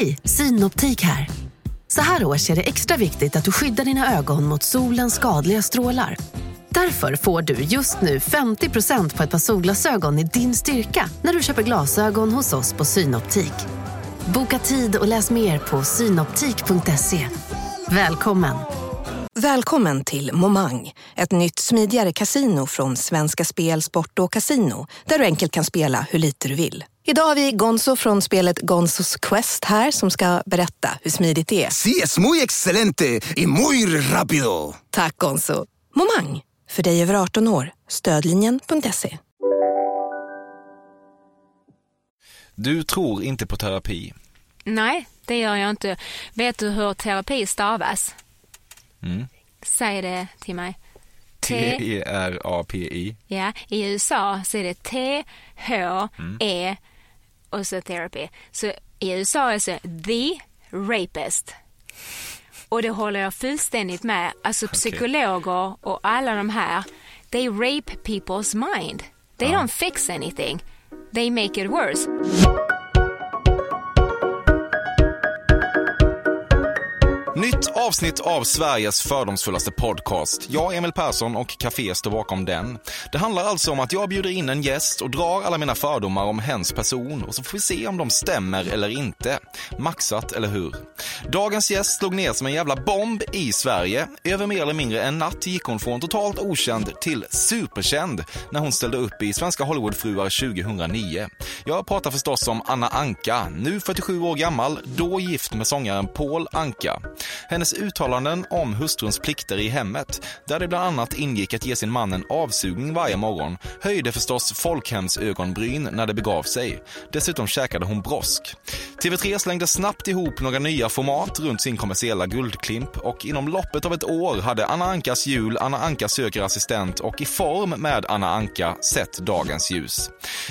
Hej, Synoptik här. Så här års är det extra viktigt att du skyddar dina ögon mot solens skadliga strålar. Därför får du just nu 50% på ett par solglasögon i din styrka när du köper glasögon hos oss på Synoptik. Boka tid och läs mer på synoptik.se. Välkommen! Välkommen till Momang, ett nytt smidigare casino från Svenska Spel, Sport och Casino där du enkelt kan spela hur lite du vill. Idag har vi Gonzo från spelet Gonzos Quest här som ska berätta hur smidigt det är. Sí, es muy excelente y muy rápido. Tack Gonzo. Momang, för dig över 18 år. Stödlinjen.se. Du tror inte på terapi. Nej, det gör jag inte. Vet du hur terapi stavas? Mm. Säg det till mig. T-E-R-A-P-I. Ja, i USA så är det T-H-E och så therapy. Så i USA är det the rapist. Och det håller jag fullständigt med. Alltså psykologer och alla de här, they rape people's mind. They don't fix anything. They make it worse. Nytt avsnitt av Sveriges fördomsfullaste podcast. Jag, Emil Persson och Café står bakom den. Det handlar alltså om att jag bjuder in en gäst och drar alla mina fördomar om hens person och så får vi se om de stämmer eller inte. Maxat, eller hur? Dagens gäst slog ner som en jävla bomb i Sverige. Över mer eller mindre en natt gick hon från totalt okänd till superkänd när hon ställde upp i Svenska Hollywoodfruar 2009. Jag pratar förstås om Anna Anka, nu 47 år gammal, då gift med sångaren Paul Anka. Hennes uttalanden om hustruns plikter i hemmet, där det bland annat ingick att ge sin man en avsugning varje morgon, höjde förstås folkhemsögonbryn när det begav sig. Dessutom käkade hon brosk. TV3 slängde snabbt ihop några nya format runt sin kommersiella guldklimp och inom loppet av ett år hade Anna Ankas jul, Anna Anka söker assistent och I form med Anna Anka sett dagens ljus.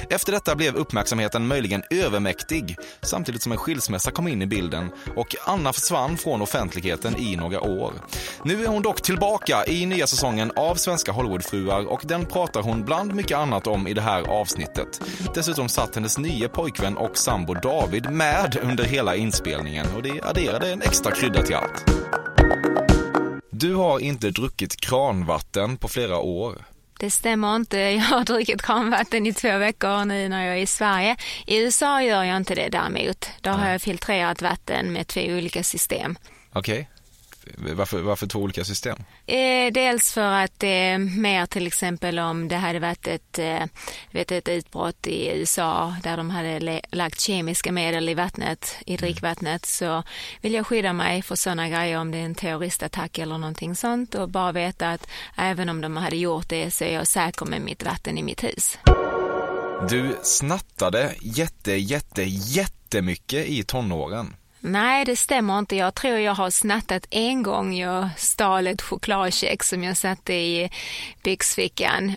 Efter detta blev uppmärksamheten möjligen övermäktig samtidigt som en skilsmässa kom in i bilden och Anna försvann från offentligheten i några år. Nu är hon dock tillbaka i nya säsongen av Svenska Hollywoodfruar och den pratar hon bland mycket annat om i det här avsnittet. Dessutom satt hennes nya pojkvän och sambo David med under hela inspelningen och det adderade en extra krydda till allt. Du har inte druckit kranvatten på flera år. Det stämmer inte. Jag har druckit kranvatten i två veckor nu när jag är i Sverige. I USA gör jag inte det däremot. Då har jag filtrerat vatten med två olika system. Okej. Varför, varför två olika system? Eh, dels för att det är mer till exempel om det hade varit ett, eh, vet, ett utbrott i USA där de hade lagt kemiska medel i vattnet, i drickvattnet så vill jag skydda mig för sådana grejer om det är en terroristattack eller någonting sånt och bara veta att även om de hade gjort det så är jag säker med mitt vatten i mitt hus. Du snattade jätte, jätte, jättemycket i tonåren. Nej, det stämmer inte. Jag tror jag har snattat en gång. Jag stal ett chokladkex som jag satte i byxfickan.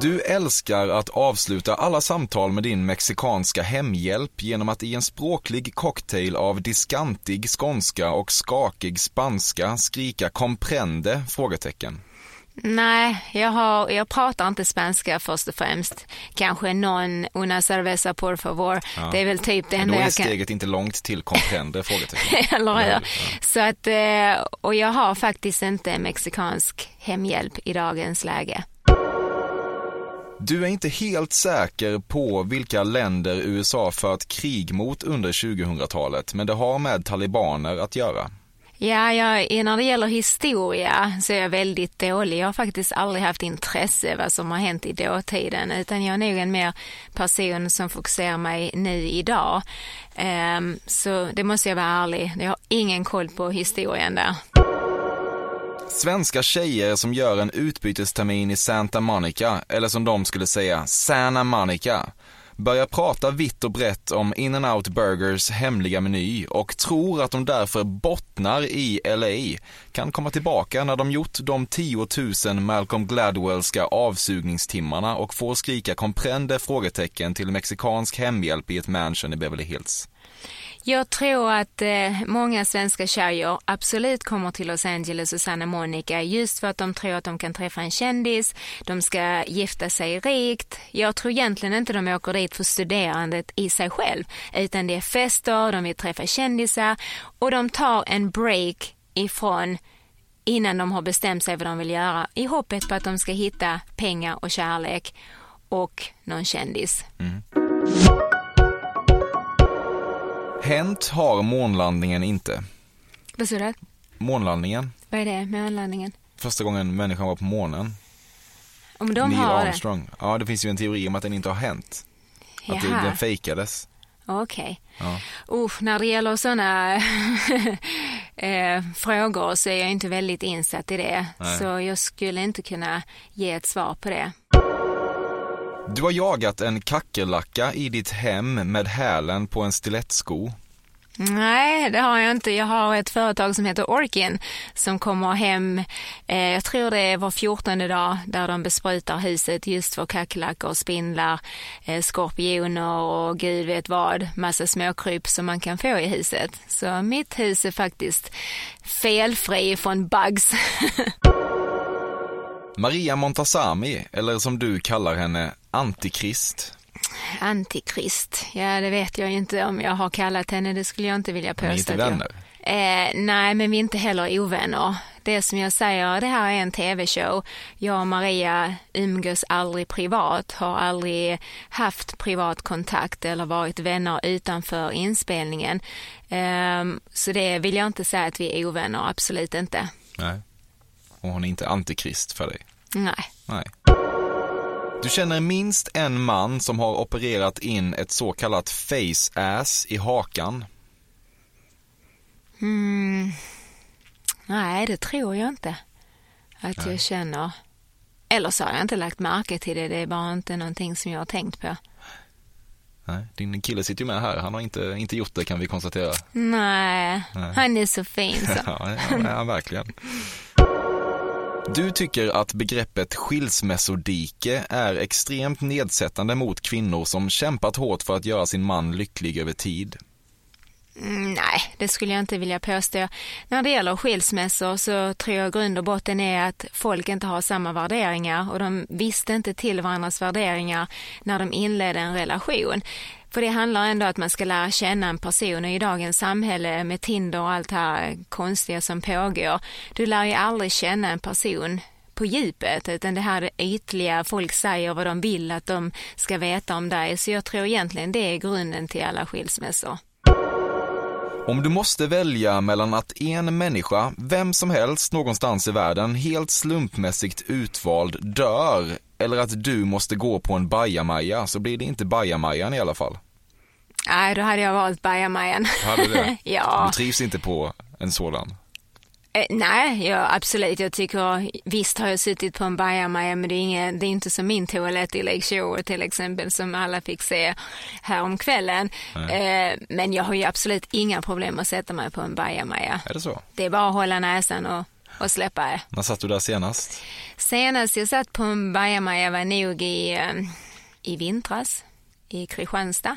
Du älskar att avsluta alla samtal med din mexikanska hemhjälp genom att i en språklig cocktail av diskantig skånska och skakig spanska skrika comprende? Frågetecken. Nej, jag, har, jag pratar inte spanska först och främst. Kanske någon una cerveza por favor. Det är väl typ det då enda är jag kan... steget inte långt till comprende? Frågetecken. Eller hur? Ja. Så att, eh, och jag har faktiskt inte mexikansk hemhjälp i dagens läge. Du är inte helt säker på vilka länder USA fört krig mot under 2000-talet, men det har med talibaner att göra. Ja, jag, eh, när det gäller historia så är jag väldigt dålig. Jag har faktiskt aldrig haft intresse vad som har hänt i dåtiden utan jag är nog en mer person som fokuserar mig nu idag. Um, så det måste jag vara ärlig. Jag har ingen koll på historien där. Svenska tjejer som gör en utbytestermin i Santa Monica, eller som de skulle säga, Santa Monica, börjar prata vitt och brett om In-N-Out Burgers hemliga meny och tror att de därför bottnar i LA, kan komma tillbaka när de gjort de 10 000 Malcolm Gladwellska avsugningstimmarna och får skrika komprende frågetecken till mexikansk hemhjälp i ett mansion i Beverly Hills. Jag tror att eh, många svenska tjejer absolut kommer till Los Angeles och Santa Monica just för att de tror att de kan träffa en kändis, de ska gifta sig rikt. Jag tror egentligen inte de åker dit för studerandet i sig själv, utan det är fester, de vill träffa kändisar och de tar en break ifrån innan de har bestämt sig vad de vill göra i hoppet på att de ska hitta pengar och kärlek och någon kändis. Mm. Hänt har månlandningen inte. Vad sa du? Månlandningen. Vad är det, månlandningen? Första gången människan var på månen. Om de Neil har Armstrong. Det. Ja, det finns ju en teori om att den inte har hänt. Jaha. Att det, den fejkades. Okej. Okay. Ja. Uh, när det gäller sådana eh, frågor så är jag inte väldigt insatt i det. Nej. Så jag skulle inte kunna ge ett svar på det. Du har jagat en kackerlacka i ditt hem med hälen på en stilettsko. Nej, det har jag inte. Jag har ett företag som heter Orkin som kommer hem, eh, jag tror det är var fjortonde dag, där de besprutar huset just för kackerlackor, spindlar, eh, skorpioner och gud vet vad, massa småkryp som man kan få i huset. Så mitt hus är faktiskt felfri från bugs. Maria Montazami, eller som du kallar henne, Antikrist. Antikrist, ja det vet jag inte om jag har kallat henne, det skulle jag inte vilja påstå. Ni är inte vänner? Eh, nej, men vi är inte heller ovänner. Det som jag säger, det här är en tv-show. Jag och Maria umgås aldrig privat, har aldrig haft privat kontakt eller varit vänner utanför inspelningen. Eh, så det vill jag inte säga att vi är ovänner, absolut inte. Nej. Och hon är inte antikrist för dig? Nej. Nej. Du känner minst en man som har opererat in ett så kallat face ass i hakan. Mm. Nej, det tror jag inte att Nej. jag känner. Eller så har jag inte lagt märke till det, det är bara inte någonting som jag har tänkt på. Nej, din kille sitter ju med här, han har inte, inte gjort det kan vi konstatera. Nej, Nej. han är så fin så. ja, ja, verkligen. Du tycker att begreppet skilsmässodike är extremt nedsättande mot kvinnor som kämpat hårt för att göra sin man lycklig över tid. Mm, nej, det skulle jag inte vilja påstå. När det gäller skilsmässor så tror jag grund och botten är att folk inte har samma värderingar och de visste inte till varandras värderingar när de inledde en relation. För det handlar ändå om att man ska lära känna en person och i dagens samhälle med Tinder och allt det här konstiga som pågår, du lär ju aldrig känna en person på djupet utan det här ytliga, folk säger vad de vill att de ska veta om dig. Så jag tror egentligen det är grunden till alla skilsmässor. Om du måste välja mellan att en människa, vem som helst någonstans i världen, helt slumpmässigt utvald dör eller att du måste gå på en bajamaja så blir det inte bajamajan i alla fall. Nej, då hade jag valt bajamajan. Hade det? ja. Du trivs inte på en sådan? Eh, nej, ja, absolut. Jag tycker, visst har jag suttit på en bajamaja men det är, inga, det är inte som min toalett i Lake Shore till exempel som alla fick se här om kvällen. Eh, men jag har ju absolut inga problem att sätta mig på en bajamaja. Är det så? Det är bara att hålla näsan och och släppa. När satt du där senast? Senast jag satt på en bajamaja var nog i, eh, i vintras i Kristianstad.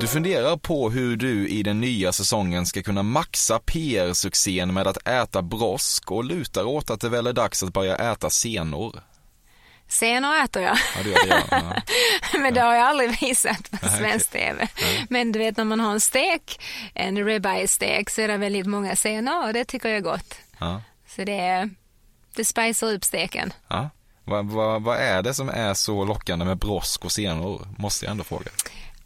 Du funderar på hur du i den nya säsongen ska kunna maxa PR-succén med att äta brosk och lutar åt att det väl är dags att börja äta senor. Senare äter jag, Ja, det det, ja. men det har jag aldrig visat på svensk TV. Men du vet när man har en stek, en ribeye-stek, så är det väldigt många senor och det tycker jag är gott. ja. Så det, det spicar upp steken. Vad, vad, vad är det som är så lockande med brosk och senor? Måste jag ändå fråga.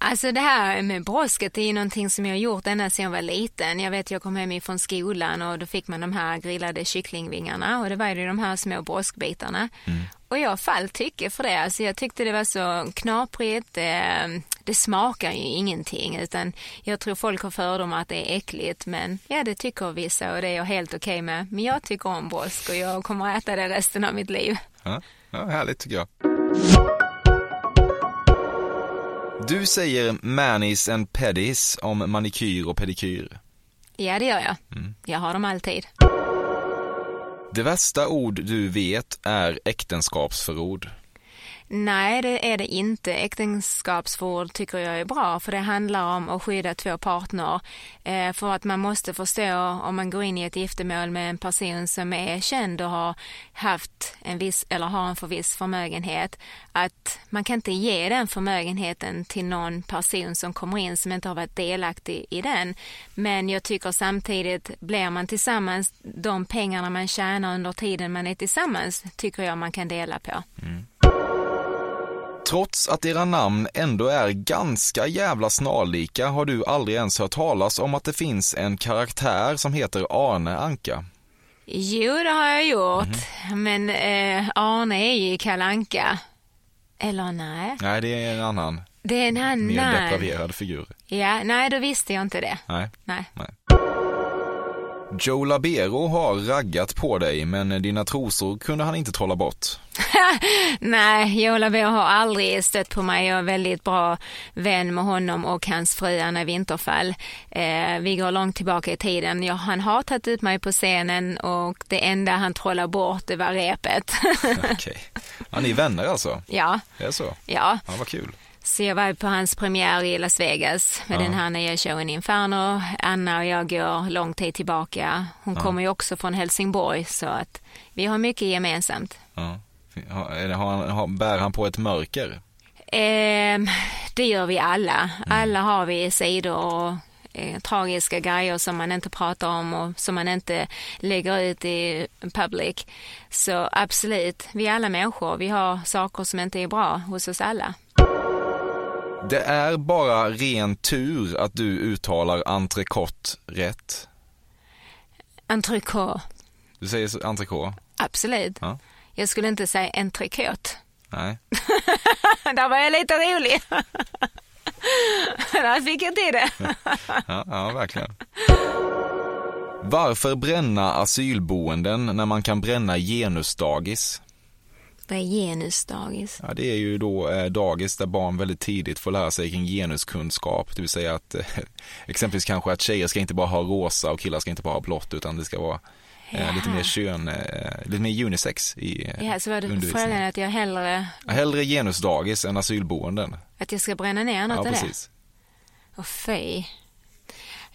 Alltså det här med brosket är någonting som jag har gjort ända sedan jag var liten. Jag vet jag kom hem ifrån skolan och då fick man de här grillade kycklingvingarna och det var ju de här små broskbitarna. Mm. Och jag fall tycke för det. Alltså jag tyckte det var så knaprigt. Det, det smakar ju ingenting utan jag tror folk har fördomar att det är äckligt men ja det tycker vissa och det är jag helt okej okay med. Men jag tycker om brosk och jag kommer att äta det resten av mitt liv. Ja, ja härligt tycker jag. Du säger manis and pedis om manikyr och pedikyr. Ja, det gör jag. Mm. Jag har dem alltid. Det värsta ord du vet är äktenskapsförord. Nej, det är det inte. Äktenskapsförord tycker jag är bra för det handlar om att skydda två partner. Eh, för att man måste förstå om man går in i ett giftermål med en person som är känd och har haft en viss eller har en för viss förmögenhet att man kan inte ge den förmögenheten till någon person som kommer in som inte har varit delaktig i den. Men jag tycker samtidigt blir man tillsammans de pengarna man tjänar under tiden man är tillsammans tycker jag man kan dela på. Mm. Trots att era namn ändå är ganska jävla snarlika har du aldrig ens hört talas om att det finns en karaktär som heter Arne Anka. Jo, det har jag gjort. Mm. Men eh, Arne är ju Kalanka. Eller nej? Nej, det är en annan. Det är en annan. Mer depraverad figur. Ja, nej, då visste jag inte det. Nej. Nej. nej. Joe Labero har raggat på dig, men dina trosor kunde han inte trolla bort. Nej, Joe Labero har aldrig stött på mig. Jag är väldigt bra vän med honom och hans fru Anna Winterfall. Eh, vi går långt tillbaka i tiden. Ja, han har tagit ut mig på scenen och det enda han trollar bort det var repet. Okej. Okay. Ja, ni är vänner alltså? Ja. Det är så? Ja. Ja, vad kul. Så jag var på hans premiär i Las Vegas med ja. den här nya showen Inferno. Anna och jag går lång tid tillbaka. Hon ja. kommer ju också från Helsingborg så att vi har mycket gemensamt. Ja. Har han, bär han på ett mörker? Eh, det gör vi alla. Mm. Alla har vi sidor och eh, tragiska grejer som man inte pratar om och som man inte lägger ut i public. Så absolut, vi är alla människor. Vi har saker som inte är bra hos oss alla. Det är bara ren tur att du uttalar entrecote rätt. Entrecote. Du säger entrecote? Absolut. Ja. Jag skulle inte säga entrecote. Nej. Där var jag lite rolig. Där fick jag till det. ja, ja, verkligen. Varför bränna asylboenden när man kan bränna genusdagis? Vad är genusdagis? Ja, det är ju då eh, dagis där barn väldigt tidigt får lära sig kring genuskunskap. Det vill säga att eh, exempelvis kanske att tjejer ska inte bara ha rosa och killar ska inte bara ha blått utan det ska vara eh, lite mer kön, lite mer unisex i Ja, så var det frågan att jag hellre... hellre genusdagis än asylboenden. Att jag ska bränna ner något ja, av det? Ja, precis. Och fy.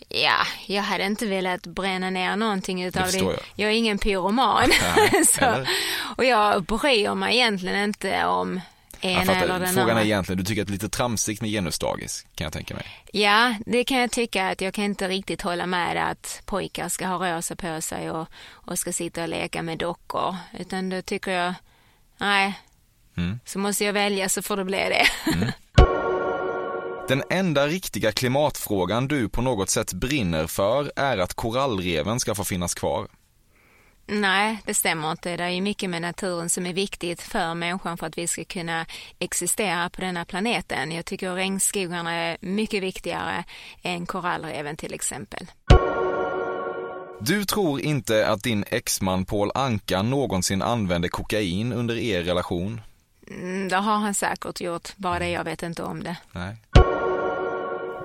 Ja, jag hade inte velat bränna ner någonting utav det. Jag. jag är ingen pyroman. så, och jag bryr mig egentligen inte om en eller den Frågan är egentligen, du tycker att det är lite tramsigt med genusdagis, kan jag tänka mig. Ja, det kan jag tycka att jag kan inte riktigt hålla med att pojkar ska ha rosa på sig och, och ska sitta och leka med dockor. Utan då tycker jag, nej, mm. så måste jag välja så får det bli det. Mm. Den enda riktiga klimatfrågan du på något sätt brinner för är att korallreven ska få finnas kvar. Nej, det stämmer inte. Det är mycket med naturen som är viktigt för människan för att vi ska kunna existera på denna planeten. Jag tycker regnskogarna är mycket viktigare än korallreven till exempel. Du tror inte att din exman Paul Anka någonsin använde kokain under er relation? Mm, det har han säkert gjort, bara det jag vet inte om det. Nej.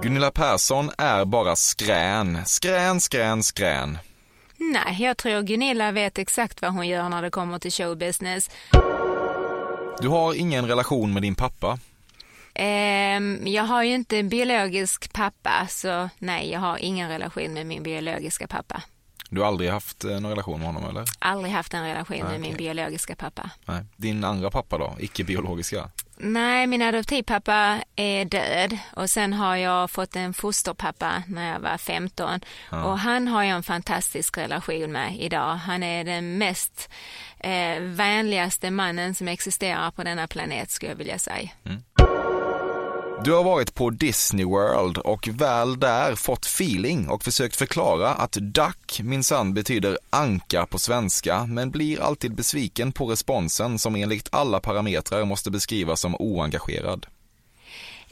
Gunilla Persson är bara skrän, skrän, skrän, skrän. Nej, jag tror Gunilla vet exakt vad hon gör när det kommer till showbusiness. Du har ingen relation med din pappa? Um, jag har ju inte en biologisk pappa, så nej, jag har ingen relation med min biologiska pappa. Du har aldrig haft eh, någon relation med honom eller? Aldrig haft en relation nej, med min biologiska pappa. Nej. Din andra pappa då, icke-biologiska? Nej, min adoptivpappa är död och sen har jag fått en fosterpappa när jag var 15 och han har jag en fantastisk relation med idag. Han är den mest eh, vänligaste mannen som existerar på denna planet skulle jag vilja säga. Du har varit på Disney World och väl där fått feeling och försökt förklara att duck minsann betyder anka på svenska men blir alltid besviken på responsen som enligt alla parametrar måste beskrivas som oengagerad.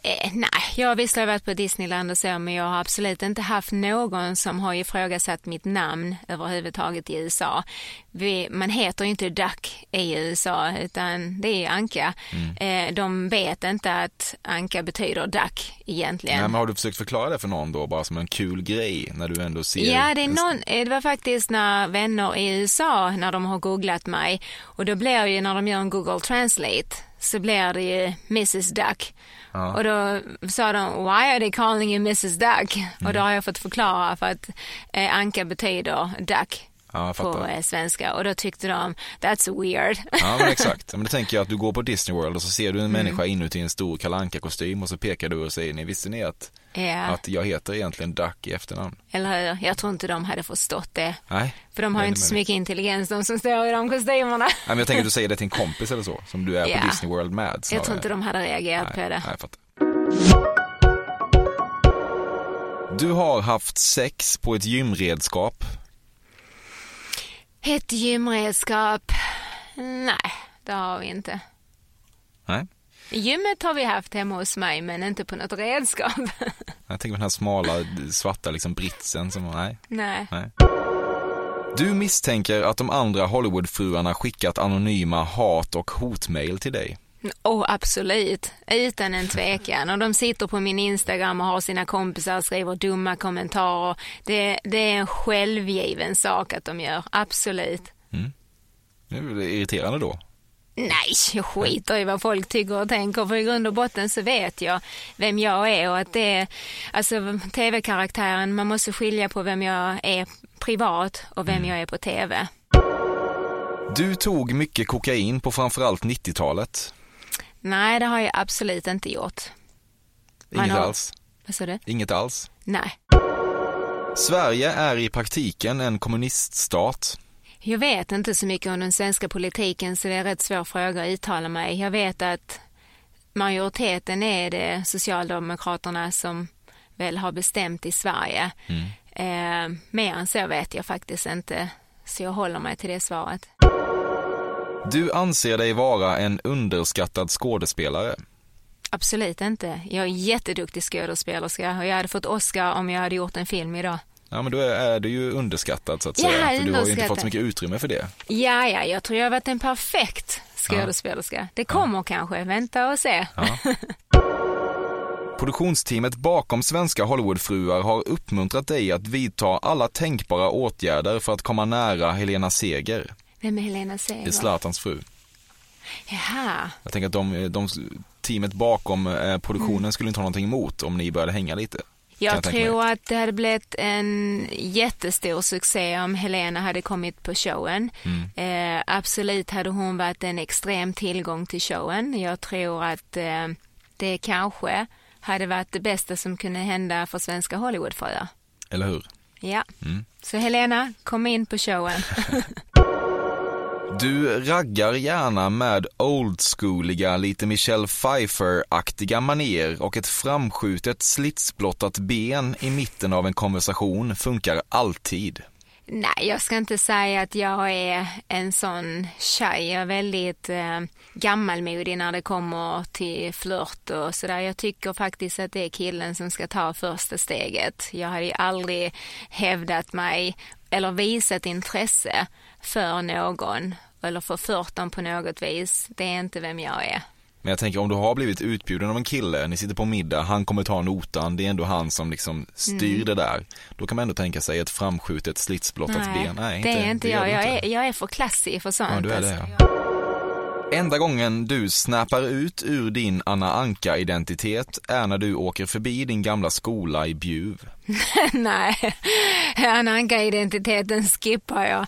Eh, nej, jag har visst varit på Disneyland och så, men jag har absolut inte haft någon som har ifrågasatt mitt namn överhuvudtaget i USA. Vi, man heter ju inte Duck i USA, utan det är Anka. Eh, de vet inte att Anka betyder Duck egentligen. Nej, men har du försökt förklara det för någon då, bara som en kul grej när du ändå ser? Ja, det, är någon, eh, det var faktiskt när vänner i USA, när de har googlat mig, och då blir ju när de gör en Google Translate så blir det ju Mrs Duck. Och då sa de, why are they calling you Mrs Duck? Och då har jag fått förklara för att eh, Anka betyder duck Ja, jag på eh, svenska och då tyckte de, that's weird. Ja, men exakt. Men det tänker jag att du går på Disney World och så ser du en Mm. människa inuti en stor kalanka kostym och så pekar du och säger, ni visste ni att, ja, att jag heter egentligen Duck i efternamn? eller hur? Jag tror inte de hade förstått det. Nej. För de har ju inte så mycket intelligens de som står i de kostymerna. Nej, men jag tänker att du säger det till en kompis eller så, som du är Ja. på Disney World med. Jag snarare. tror inte de hade reagerat nej, på det. Nej, jag fattar. Du har haft sex på ett gymredskap. Ett gymredskap? Nej, det har vi inte. Nej. Gymmet har vi haft hemma hos mig, men inte på något redskap. Jag tänker på den här smala svarta liksom britsen som, nej. Nej. nej. Du misstänker att de andra Hollywoodfruarna skickat anonyma hat och hotmail till dig. Oh, absolut, utan en tvekan. Och de sitter på min Instagram och har sina kompisar och skriver dumma kommentarer. Det, det är en självgiven sak att de gör, absolut. Det är väl irriterande då. Nej, jag skiter i vad folk tycker och tänker för i grund och botten så vet jag vem jag är och att det är, alltså tv-karaktären, man måste skilja på vem jag är privat och vem jag är på tv. Du tog mycket kokain på framförallt 90-talet. Nej, det har jag absolut inte gjort. Man Inget har- alls. Vad sa du? Inget alls. Nej. Sverige är i praktiken en kommuniststat. Jag vet inte så mycket om den svenska politiken så det är rätt svår fråga att uttala mig. Jag vet att majoriteten är det Socialdemokraterna som väl har bestämt i Sverige. Eh, mer än så vet jag faktiskt inte, så jag håller mig till det svaret. Du anser dig vara en underskattad skådespelare. Absolut inte. Jag är jätteduktig skådespelerska och jag hade fått Oscar om jag hade gjort en film idag. Ja, men då är du ju underskattad så att Ja, säga. För du har ju inte fått så mycket utrymme för det. Ja, ja, jag tror jag har varit en perfekt skådespelerska. Det kommer kanske, vänta och se. Produktionsteamet bakom svenska Hollywoodfruar har uppmuntrat dig att vidta alla tänkbara åtgärder för att komma nära Helena Seger. Vem är Helena Det är Seger? Zlatans fru. Jaha. Jag tänker att de, de teamet bakom eh, produktionen skulle inte ha någonting emot om ni började hänga lite. Jag mig. tror att det hade blivit en jättestor succé om Helena hade kommit på showen. Mm. Eh, absolut hade hon varit en extrem tillgång till showen. Jag tror att eh, det kanske hade varit det bästa som kunde hända för svenska Hollywoodfruar. Eller hur? Ja, Mm. så Helena, kom in på showen. Du raggar gärna med oldschooliga, lite Michelle Pfeiffer-aktiga maner och ett framskjutet slitsblottat ben i mitten av en konversation funkar alltid. Nej, jag ska inte säga att jag är en sån tjej. Jag är väldigt eh, gammalmodig när det kommer till flört och sådär. Jag tycker faktiskt att det är killen som ska ta första steget. Jag har ju aldrig hävdat mig eller visat intresse för någon eller förfört dem på något vis. Det är inte vem jag är. Men jag tänker om du har blivit utbjuden av en kille, ni sitter på middag, han kommer ta notan, det är ändå han som liksom styr Mm. det där. Då kan man ändå tänka sig ett framskjutet slitsblottat ben. Nej, det är inte det jag. Jag är, jag är för klassig för sånt. Ja, du är det, ja. Enda gången du snappar ut ur din Anna Anka-identitet är när du åker förbi din gamla skola i Bjuv. Nej, Anna Anka-identiteten skippar jag.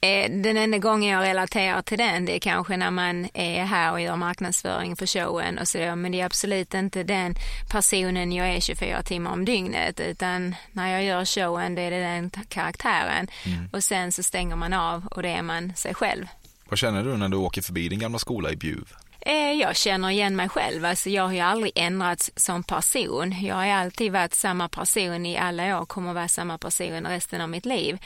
Eh, den enda gången jag relaterar till den det är kanske när man är här och gör marknadsföring för showen och så men det är absolut inte den personen jag är 24 timmar om dygnet utan när jag gör showen det är det den karaktären mm. och sen så stänger man av och det är man sig själv. Vad känner du när du åker förbi din gamla skola i Bjuv? Eh, jag känner igen mig själv. Alltså jag har ju aldrig ändrats som person. Jag har alltid varit samma person i alla år, kommer vara samma person resten av mitt liv.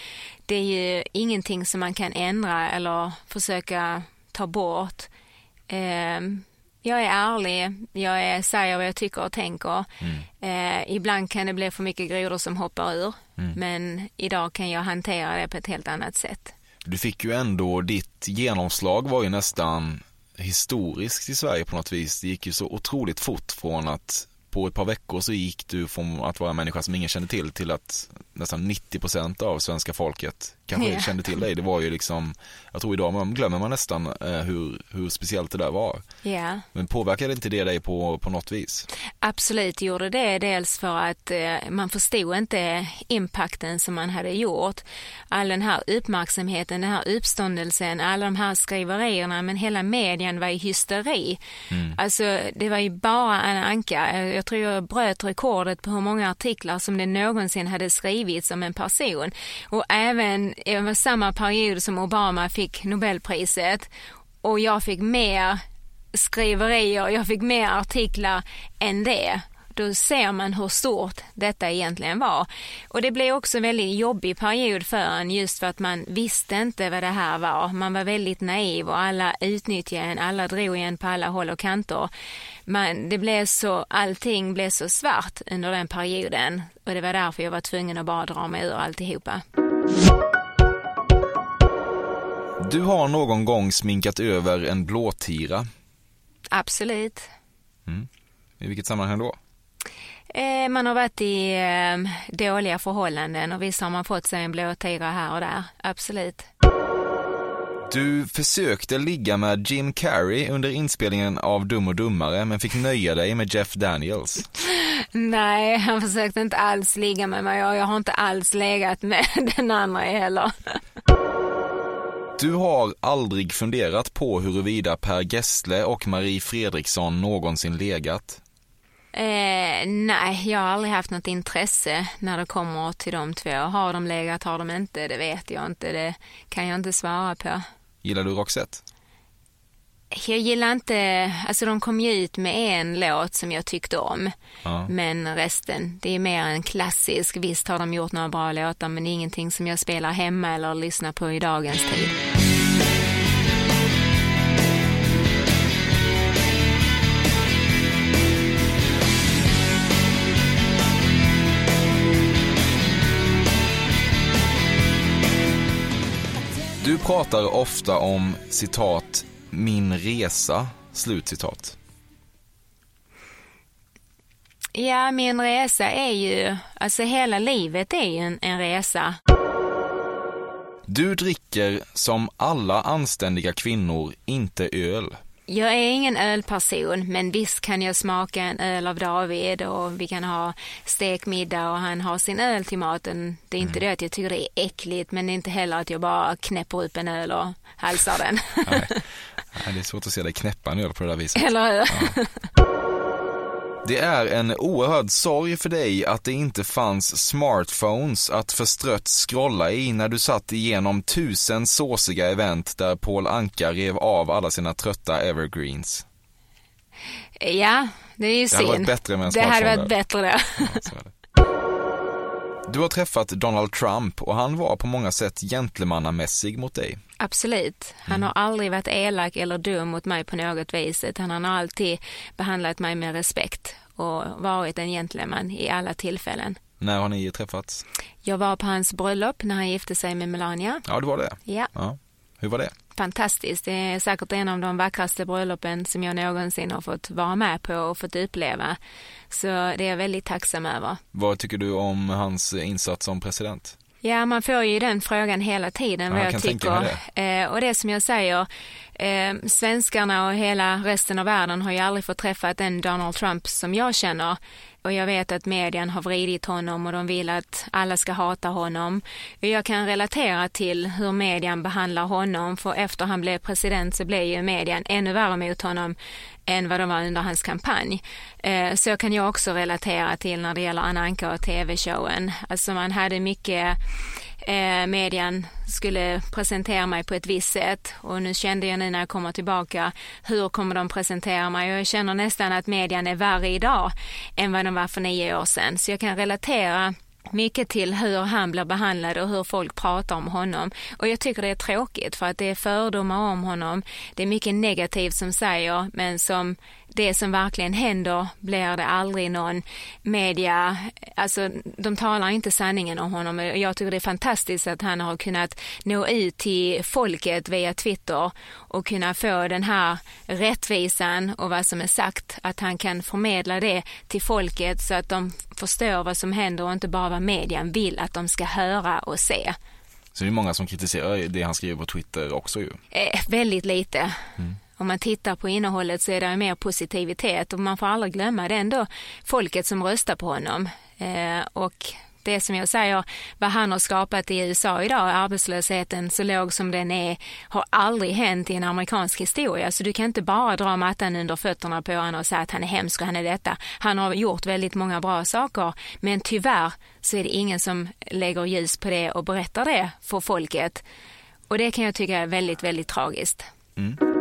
Det är ju ingenting som man kan ändra eller försöka ta bort. Ehm, jag är ärlig, jag är, säger vad jag tycker och tänker. Mm. Eh, ibland kan det bli för mycket grodor som hoppar ur, mm. men idag kan jag hantera det på ett helt annat sätt. Du fick ju ändå, ditt genomslag var ju nästan historiskt i Sverige på något vis. Det gick ju så otroligt fort från att på ett par veckor så gick du från att vara en människa som ingen kände till till att nästan 90 procent av svenska folket kanske yeah. kände till dig. Det var ju liksom, jag tror idag man glömmer man nästan eh, hur, hur speciellt det där var. Yeah. Men påverkade inte det dig på, på något vis? Absolut gjorde det, dels för att eh, man förstod inte impacten som man hade gjort. All den här uppmärksamheten, den här uppståndelsen, alla de här skriverierna, men hela medien var i hysteri. Mm. Alltså det var ju bara en anka. Jag tror jag bröt rekordet på hur många artiklar som det någonsin hade skrivits om en person. Och även över samma period som Obama fick Nobelpriset och jag fick mer skriverier, jag fick mer artiklar än det. Då ser man hur stort detta egentligen var. Och det blev också en väldigt jobbig period för en just för att man visste inte vad det här var. Man var väldigt naiv och alla utnyttjade en, alla drog en på alla håll och kanter. Men det blev så, allting blev så svart under den perioden och det var därför jag var tvungen att bara dra mig ur alltihopa. Du har någon gång sminkat över en blåtira. Absolut. Mm. I vilket sammanhang då? Eh, man har varit i eh, dåliga förhållanden och visst har man fått sig en blåtira här och där. Absolut. Du försökte ligga med Jim Carrey under inspelningen av Dum och Dummare men fick nöja dig med Jeff Daniels. Nej, han försökte inte alls ligga med mig och jag har inte alls legat med den andra heller. Du har aldrig funderat på huruvida Per Gessle och Marie Fredriksson någonsin legat? Eh, nej, jag har aldrig haft något intresse när det kommer till de två. Har de legat, har de inte, det vet jag inte. Det kan jag inte svara på. Gillar du Roxette? Jag gillar inte, alltså de kom ju ut med en låt som jag tyckte om. Ja. Men resten, det är mer en klassisk. Visst har de gjort några bra låtar men det är ingenting som jag spelar hemma eller lyssnar på i dagens tid. Du pratar ofta om citat min resa, slutcitat. Ja, min resa är ju, alltså hela livet är ju en, en resa. Du dricker som alla anständiga kvinnor inte öl. Jag är ingen ölperson, men visst kan jag smaka en öl av David och vi kan ha stekmiddag och han har sin öl till maten. Det är inte mm. det att jag tycker det är äckligt, men det är inte heller att jag bara knäpper upp en öl och halsar den. Nej. Nej, det är svårt att se dig knäppa en öl på det där viset. Eller hur? Ja. Det är en oerhörd sorg för dig att det inte fanns smartphones att förstrött scrolla i när du satt igenom tusen såsiga event där Paul Anka rev av alla sina trötta evergreens. Ja, det är ju synd. Det hade varit bättre med en smartphone. Det hade varit bättre. Ja, du har träffat Donald Trump och han var på många sätt gentlemannamässig mot dig. Absolut. Han mm. har aldrig varit elak eller dum mot mig på något vis utan han har alltid behandlat mig med respekt och varit en gentleman i alla tillfällen. När har ni träffats? Jag var på hans bröllop när han gifte sig med Melania. Ja, det var det? Ja. ja. Hur var det? Fantastiskt. Det är säkert en av de vackraste bröllopen som jag någonsin har fått vara med på och fått uppleva. Så det är jag väldigt tacksam över. Vad tycker du om hans insats som president? Ja, man får ju den frågan hela tiden vad ja, jag, jag tycker. Det. Eh, och det som jag säger, Eh, svenskarna och hela resten av världen har ju aldrig fått träffa den Donald Trump som jag känner och jag vet att medien har vridit honom och de vill att alla ska hata honom. Jag kan relatera till hur medien behandlar honom för efter han blev president så blev ju medien ännu värre mot honom än vad de var under hans kampanj. Eh, så kan jag också relatera till när det gäller Anna Anka och tv-showen. Alltså man hade mycket eh, medien skulle presentera mig på ett visst sätt och nu kände jag nu när jag kommer tillbaka hur kommer de presentera mig och jag känner nästan att medien är värre idag än vad de var för nio år sedan så jag kan relatera mycket till hur han blir behandlad och hur folk pratar om honom. Och jag tycker det är tråkigt för att det är fördomar om honom. Det är mycket negativt som säger men som det som verkligen händer blir det aldrig någon media, alltså de talar inte sanningen om honom. Jag tycker det är fantastiskt att han har kunnat nå ut till folket via Twitter och kunna få den här rättvisan och vad som är sagt, att han kan förmedla det till folket så att de förstår vad som händer och inte bara vad median vill att de ska höra och se. Så det är många som kritiserar det han skriver på Twitter också ju. Eh, väldigt lite. Mm om man tittar på innehållet så är det mer positivitet och man får aldrig glömma det är ändå folket som röstar på honom. Eh, och det som jag säger, vad han har skapat i USA idag, arbetslösheten så låg som den är, har aldrig hänt i en amerikansk historia. Så du kan inte bara dra mattan under fötterna på honom och säga att han är hemsk och han är detta. Han har gjort väldigt många bra saker, men tyvärr så är det ingen som lägger ljus på det och berättar det för folket. Och det kan jag tycka är väldigt, väldigt tragiskt. Mm.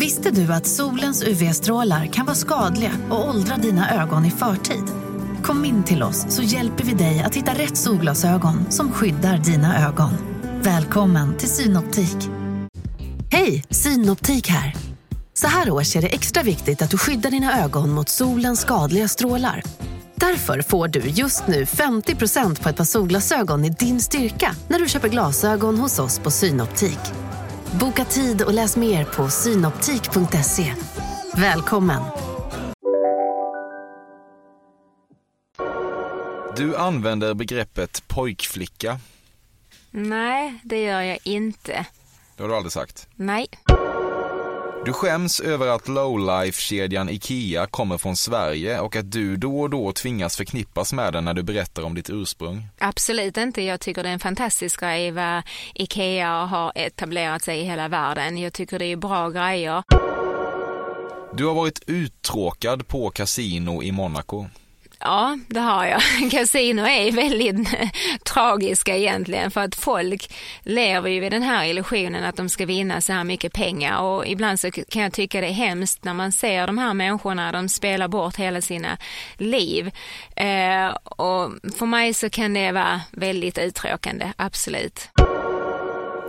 Visste du att solens UV-strålar kan vara skadliga och åldra dina ögon i förtid? Kom in till oss så hjälper vi dig att hitta rätt solglasögon som skyddar dina ögon. Välkommen till Synoptik. Hej, Synoptik här. Så här års är det extra viktigt att du skyddar dina ögon mot solens skadliga strålar. Därför får du just nu 50% på ett par solglasögon i din styrka när du köper glasögon hos oss på Synoptik. Boka tid och läs mer på synoptik.se. Välkommen! Du använder begreppet pojkflicka. Nej, det gör jag inte. Det har du aldrig sagt? Nej. Du skäms över att lowlife-kedjan IKEA kommer från Sverige och att du då och då tvingas förknippas med den när du berättar om ditt ursprung. Absolut inte. Jag tycker det är en fantastisk grej vad IKEA har etablerat sig i hela världen. Jag tycker det är bra grejer. Du har varit uttråkad på kasino i Monaco. Ja, det har jag. Casino är väldigt tragiska egentligen för att folk lever ju i den här illusionen att de ska vinna så här mycket pengar och ibland så kan jag tycka det är hemskt när man ser de här människorna, de spelar bort hela sina liv. Eh, och för mig så kan det vara väldigt uttråkande, absolut.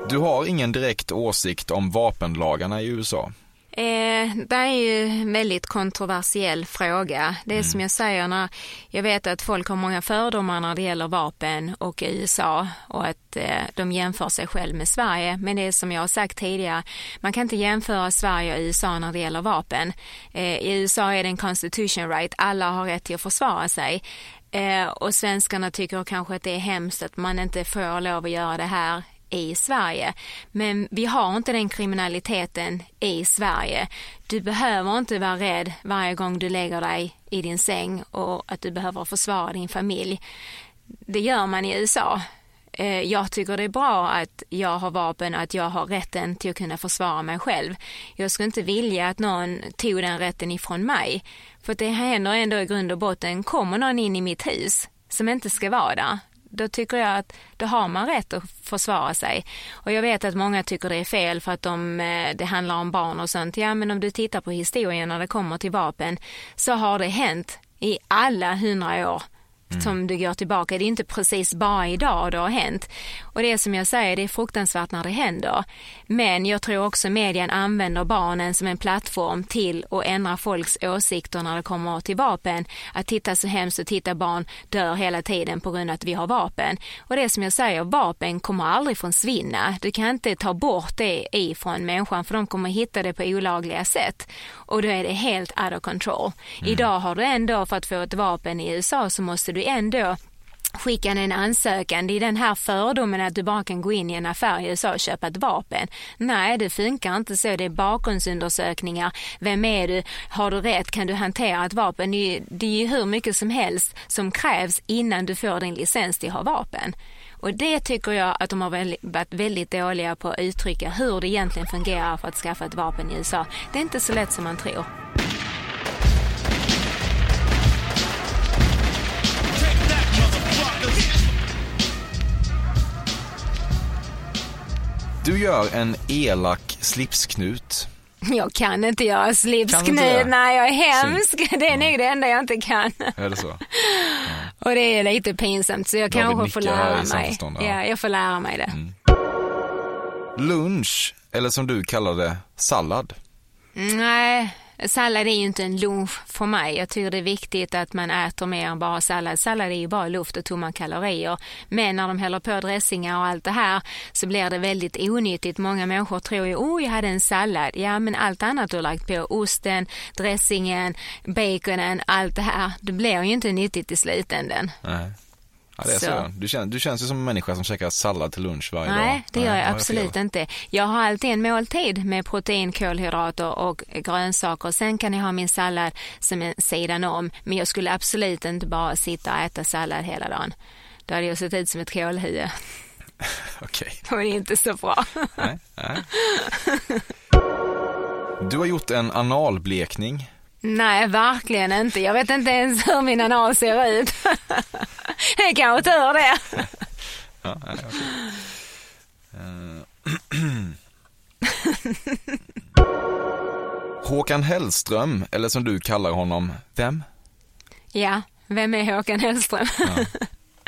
Du har ingen direkt åsikt om vapenlagarna i USA? Eh, det är ju en väldigt kontroversiell fråga. Det är mm. som jag säger, när jag vet att folk har många fördomar när det gäller vapen och USA och att eh, de jämför sig själv med Sverige. Men det är som jag har sagt tidigare, man kan inte jämföra Sverige och USA när det gäller vapen. Eh, I USA är det en constitution right, alla har rätt till att försvara sig. Eh, och svenskarna tycker kanske att det är hemskt att man inte får lov att göra det här i Sverige. Men vi har inte den kriminaliteten i Sverige. Du behöver inte vara rädd varje gång du lägger dig i din säng och att du behöver försvara din familj. Det gör man i USA. Eh, jag tycker det är bra att jag har vapen och att jag har rätten till att kunna försvara mig själv. Jag skulle inte vilja att någon tog den rätten ifrån mig. För det händer ändå i grund och botten, kommer någon in i mitt hus som inte ska vara där, då tycker jag att då har man rätt att försvara sig. Och jag vet att många tycker det är fel för att de, eh, det handlar om barn och sånt. Ja, men om du tittar på historien när det kommer till vapen så har det hänt i alla hundra år som du går tillbaka. Det är inte precis bara idag det har hänt. Och det är som jag säger, det är fruktansvärt när det händer. Men jag tror också medien använder barnen som en plattform till att ändra folks åsikter när det kommer till vapen. Att titta så hemskt och titta barn dör hela tiden på grund av att vi har vapen. Och det är som jag säger, vapen kommer aldrig försvinna. Du kan inte ta bort det ifrån människan för de kommer hitta det på olagliga sätt. Och då är det helt out of control. Idag har du ändå, för att få ett vapen i USA så måste du ändå skicka en ansökan. Det är den här fördomen att du bara kan gå in i en affär i USA och köpa ett vapen. Nej, det funkar inte så. Det är bakgrundsundersökningar. Vem är du? Har du rätt? Kan du hantera ett vapen? Det är, ju- det är ju hur mycket som helst som krävs innan du får din licens till att ha vapen. Och det tycker jag att de har varit väldigt dåliga på att uttrycka hur det egentligen fungerar för att skaffa ett vapen i USA. Det är inte så lätt som man tror. Du gör en elak slipsknut. Jag kan inte göra slipsknut. Nej, jag är hemsk. Det är nog det enda jag inte kan. Är det så? Och det är lite pinsamt så jag David kanske får lära mig. ja. Ja, jag får lära mig det. Lunch, eller som du kallar det, sallad. Nej, sallad är ju inte en lunch för mig. Jag tycker det är viktigt att man äter mer än bara sallad. Sallad är ju bara luft och tomma kalorier. Men när de häller på dressingar och allt det här så blir det väldigt onyttigt. Många människor tror ju, oh jag hade en sallad. Ja, men allt annat du har lagt på, osten, dressingen, baconen, allt det här, det blir ju inte nyttigt i slutändan. Nej. Ja, det är så. Så. Du, känns, du känns ju som en människa som käkar sallad till lunch varje dag. Nej, det gör jag absolut fel? inte. Jag har alltid en måltid med protein, kolhydrater och grönsaker. Sen kan jag ha min sallad som en sidan om. Men jag skulle absolut inte bara sitta och äta sallad hela dagen. Då hade jag sett ut som ett kolhuvud. Okej. Och det är inte så bra. Nej, nej. Du har gjort en analblekning. Nej, verkligen inte. Jag vet inte ens hur min anal ser ut. Det är kanske tur det. Ja, nej. Eh. Håkan Hellström, eller som du kallar honom, vem? Ja, vem är Håkan Hellström?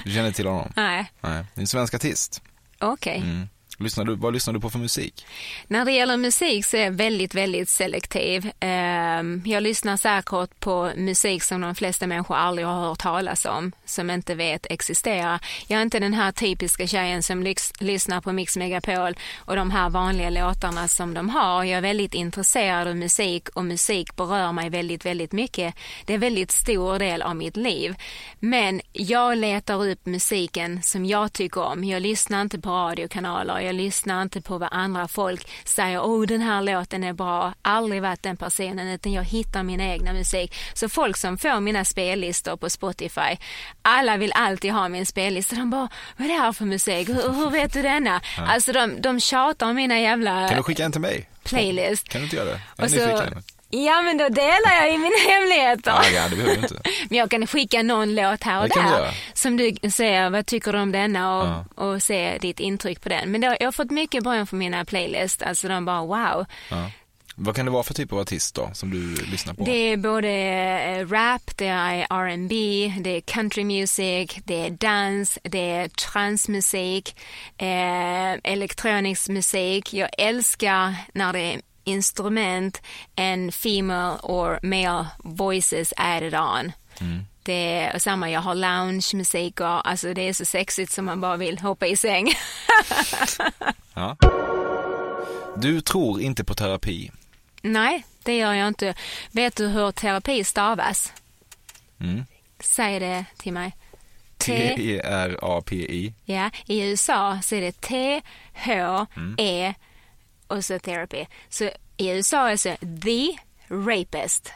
Du känner till honom? Nej, Nej. Det är en svensk artist. okej. Mm. Lyssnar du, vad lyssnar du på för musik? När det gäller musik så är jag väldigt, väldigt selektiv. Ehm, jag lyssnar säkert på musik som de flesta människor aldrig har hört talas om, som inte vet existerar. Jag är inte den här typiska tjejen som lyssnar på Mix Megapol och de här vanliga låtarna som de har. Jag är väldigt intresserad av musik och musik berör mig väldigt, väldigt mycket. Det är en väldigt stor del av mitt liv. Men jag letar upp musiken som jag tycker om. Jag lyssnar inte på radiokanaler, jag lyssnar inte på vad andra folk säger, oh den här låten är bra, aldrig varit den personen utan jag hittar min egna musik. Så folk som får mina spellistor på Spotify, alla vill alltid ha min spellista. De bara, vad är det här för musik? Hur, hur vet du denna? Alltså de, de tjatar om mina jävla Kan du skicka en till mig? playlist. Kan du inte göra det? Jag är Och så, nyfiken. Ja men då delar jag ju mina hemligheter. Ja, ja, det behöver du inte. Men jag kan skicka någon låt här och Det där som du ser, vad tycker du om denna och, Ja. och se ditt intryck på den. Men då, jag har fått mycket beröm för mina playlist, alltså de bara wow. Ja. Vad kan det vara för typ av artist då, som du lyssnar på? Det är både eh, rap, det är R&B, det är country music, det är dans, det är transmusik, eh, elektronisk musik. Jag älskar när det är instrument and female or male voices added on. Det är samma, jag har loungemusik och alltså det är så sexigt som man bara vill hoppa i säng. Ja. Du tror inte på terapi. Nej, det gör jag inte. Vet du hur terapi stavas? Mm. Säg det till mig. T-E-R-A-P-I. Ja, i USA så är det T, H, E och så therapy. Så i USA är det the rapist.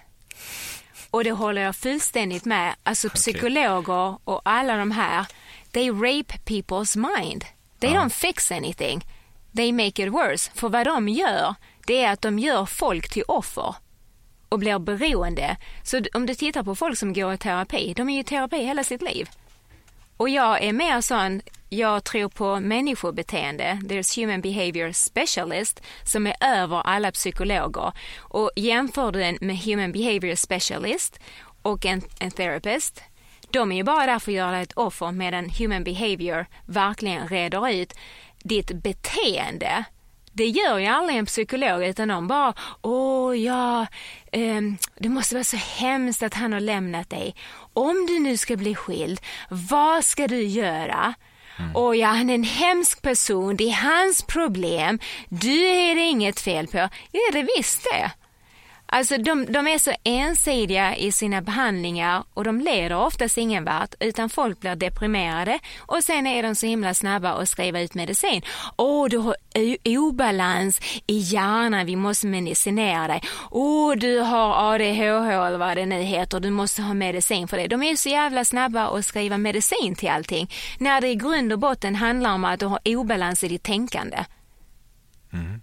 Och det håller jag fullständigt med. Alltså psykologer och alla de här, they rape people's mind. They don't fix anything. They make it worse. För vad de gör, det är att de gör folk till offer och blir beroende. Så om du tittar på folk som går i terapi, de är ju i terapi hela sitt liv. Och jag är mer sån, jag tror på människobeteende. There's human behavior specialist som är över alla psykologer. Och jämför du den med human behavior specialist och en, en therapist, De är ju bara där för att göra dig ett offer medan human behavior verkligen reder ut ditt beteende. Det gör ju aldrig en psykolog utan de bara, åh ja, um, det måste vara så hemskt att han har lämnat dig. Om du nu ska bli skild, vad ska du göra? Mm. Och ja, han är en hemsk person, det är hans problem, du är det inget fel på. Ja, det visst det. Alltså de, de är så ensidiga i sina behandlingar och de leder oftast ingen vart utan folk blir deprimerade och sen är de så himla snabba att skriva ut medicin. Åh, du har obalans i hjärnan, vi måste medicinera dig. Åh, du har ADHD eller vad det nu heter, du måste ha medicin för det. De är så jävla snabba att skriva medicin till allting när det i grund och botten handlar om att du har obalans i ditt tänkande. Mm.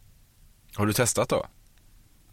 Har du testat då?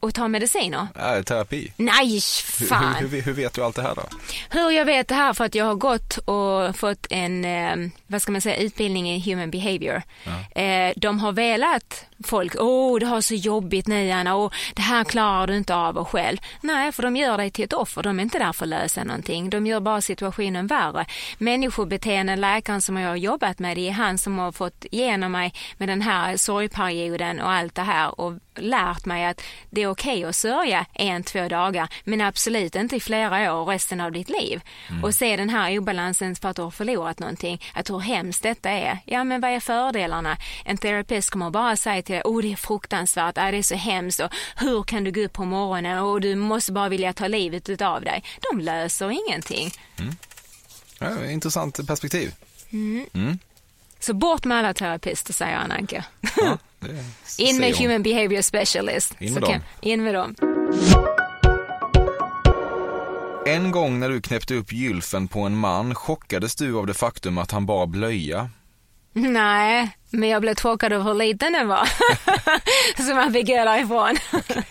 Och ta mediciner? Äh, terapi. Nej, fan. Hur, hur, hur, vet du allt det här då? Hur jag vet det här för att jag har gått och fått en, eh, vad ska man säga, utbildning i human behavior. Ja. Eh, de har velat folk, åh oh, du har så jobbigt nu Anna, och det här klarar du inte av och själv. Nej, för de gör dig till ett offer, de är inte där för att lösa någonting. De gör bara situationen värre. Människobeteende, läkaren som jag har jobbat med, det är han som har fått igenom mig med den här sorgperioden och allt det här och lärt mig att det är okej okay att sörja en, två dagar men absolut inte i flera år resten av ditt liv. Mm. Och se den här obalansen för att du har förlorat någonting, att hur hemskt detta är. Ja men vad är fördelarna? En terapeut kommer bara säga till dig, oh det är fruktansvärt, ah, det är så hemskt och hur kan du gå upp på morgonen och du måste bara vilja ta livet av dig. De löser ingenting. Mm. Ja, intressant perspektiv. Mm. Mm. Så bort med alla terapister säger Ananka. Ja, in med human behavior specialist. In med, dem. in med dem. En gång när du knäppte upp gylfen på en man chockades du av det faktum att han bar blöja. Nej, men jag blev chockad av hur liten den var. så man fick gå därifrån. okay.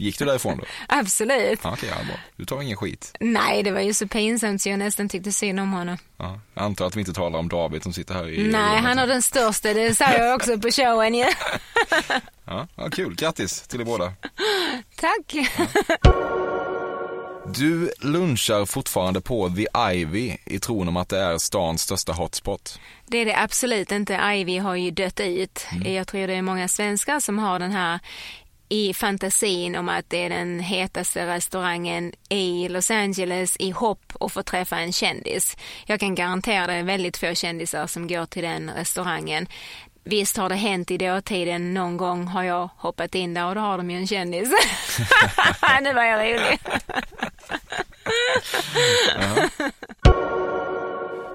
Gick du därifrån då? Absolut. Ja, okay, ja, bra. Du tar ingen skit? Nej, det var ju så pinsamt så jag nästan tyckte synd om honom. Ja, jag antar att vi inte talar om David som sitter här i... Nej, han har den största, det säger jag också på showen ju. ja, ja, kul. Grattis till er båda. Tack. Ja. Du lunchar fortfarande på The Ivy i tron om att det är stans största hotspot. Det är det absolut inte. Ivy har ju dött ut. Mm. Jag tror det är många svenskar som har den här i fantasin om att det är den hetaste restaurangen i Los Angeles i hopp och få träffa en kändis. Jag kan garantera det är väldigt få kändisar som går till den restaurangen. Visst har det hänt i dåtiden, någon gång har jag hoppat in där och då har de ju en kändis. nu var jag rolig.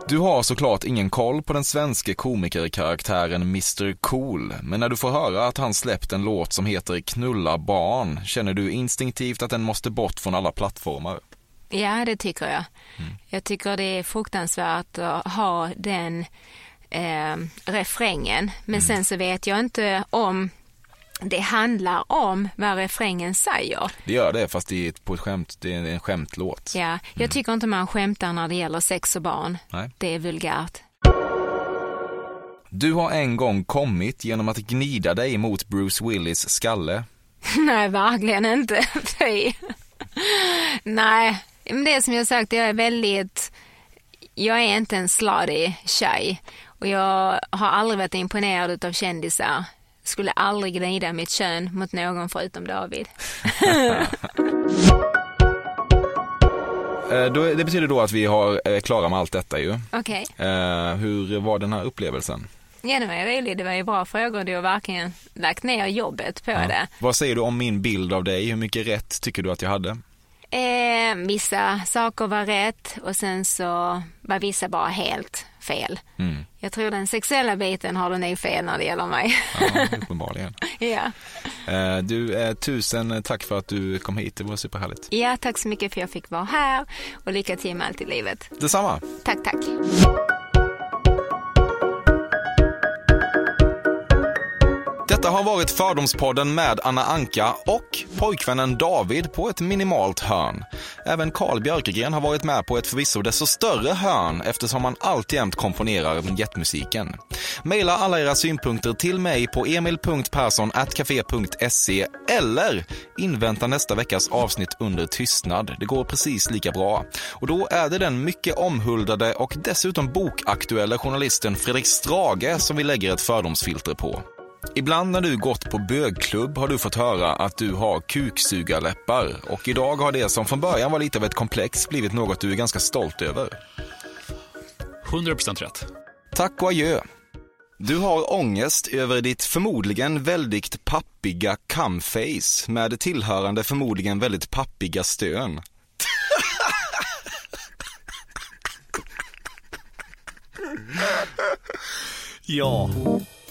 Du har såklart ingen koll på den svenska komikerkaraktären Mr Cool, men när du får höra att han släppt en låt som heter Knulla barn känner du instinktivt att den måste bort från alla plattformar. Ja, det tycker jag. Mm. Jag tycker det är fruktansvärt att ha den eh, refrängen, men mm. sen så vet jag inte om det handlar om vad refrängen säger. Det gör det, fast det är på ett skämt, det är en skämtlåt. Ja, jag mm. tycker inte man skämtar när det gäller sex och barn. Nej. Det är vulgärt. Du har en gång kommit genom att gnida dig mot Bruce Willis skalle. Nej, verkligen inte. Fy. Nej, men det som jag sagt, jag är väldigt, jag är inte en slutty tjej och jag har aldrig varit imponerad av kändisar skulle aldrig gnida mitt kön mot någon förutom David. Eh, det betyder då att vi har är klara med allt detta ju. Okej. Okay. Eh, hur var den här upplevelsen? Ja, det var roligt. Det var ju bra frågor. Du har verkligen lagt ner jobbet på ja. det. Vad säger du om min bild av dig? Hur mycket rätt tycker du att jag hade? Eh, vissa saker var rätt och sen så var vissa bara helt fel. Mm. Jag tror den sexuella biten har du nog fel när det gäller mig. Ja, uppenbarligen. ja. Eh, du, eh, tusen tack för att du kom hit. Det var superhärligt. Ja, tack så mycket för att jag fick vara här och lycka till med allt i livet. Detsamma. Tack, tack. Detta har varit Fördomspodden med Anna Anka och pojkvännen David på ett minimalt hörn. Även Carl Björkegren har varit med på ett förvisso desto större hörn eftersom han alltjämt komponerar vignettmusiken. Maila alla era synpunkter till mig på emil.perssonatcafe.se eller invänta nästa veckas avsnitt under tystnad. Det går precis lika bra. Och då är det den mycket omhuldade och dessutom bokaktuella journalisten Fredrik Strage som vi lägger ett fördomsfilter på. Ibland när du gått på bögklubb har du fått höra att du har kuksugarläppar och idag har det som från början var lite av ett komplex blivit något du är ganska stolt över. 100% rätt. Tack och adjö. Du har ångest över ditt förmodligen väldigt pappiga cumface med tillhörande förmodligen väldigt pappiga stön. Ja.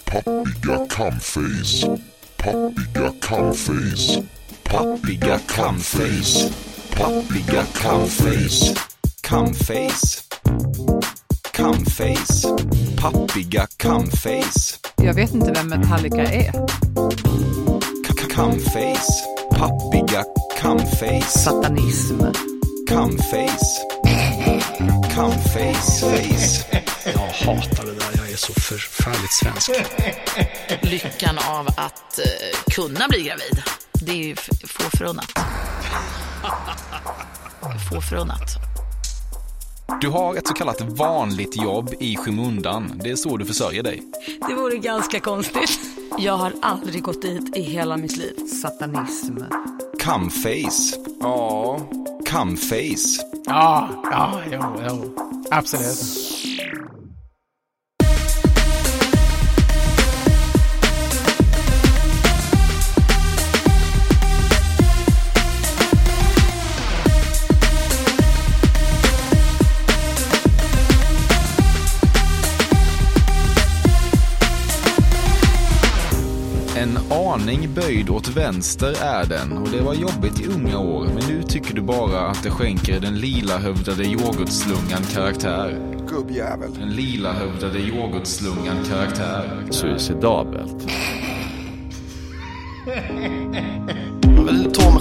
Pappiga cumface. Pappiga cumface. Pappiga cumface. Pappiga cumface. Cumface. Cumface. Pappiga cumface. Jag vet inte vem Metallica är. Cumface. Pappiga cumface. Satanism. Cumface. Cumface. Face. Jag hatar det där. Jag är så förfärligt svensk. Lyckan av att eh, kunna bli gravid. Det är ju få förunnat. Få förunnat. Du har ett så kallat vanligt jobb i skymundan. Det är så du försörjer dig. Det vore ganska konstigt. Jag har aldrig gått dit i hela mitt liv. Satanism. Cumface. Ja, cumface. Ja, ja, jo, jo. Absolut. Aning böjd åt vänster är den och det var jobbigt i unga år men nu tycker du bara att det skänker den lila-hövdade yoghurtslungan karaktär. Gubbjävel. Den lila-hövdade yoghurtslungan karaktär. Suicidabelt.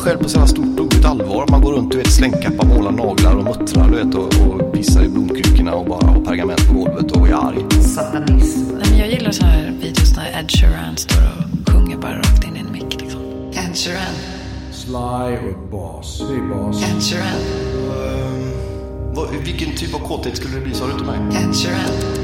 Själv på sådana stort och gott allvar. Man går runt vet, slängkappa, målar naglar och muttrar du vet, och, och pissar i blomkrukorna och bara har pergament på golvet och är arg. Satanism. Nej, men jag gillar så här videos när Ed Sheeran står och sjunger bara rakt in i en mick. Liksom. Ed Sheeran. Sly och Boss. Hej Boss. Ed Sheeran. Vad, vilken typ av kåthet skulle det bli sa du till mig? Ed Sheeran.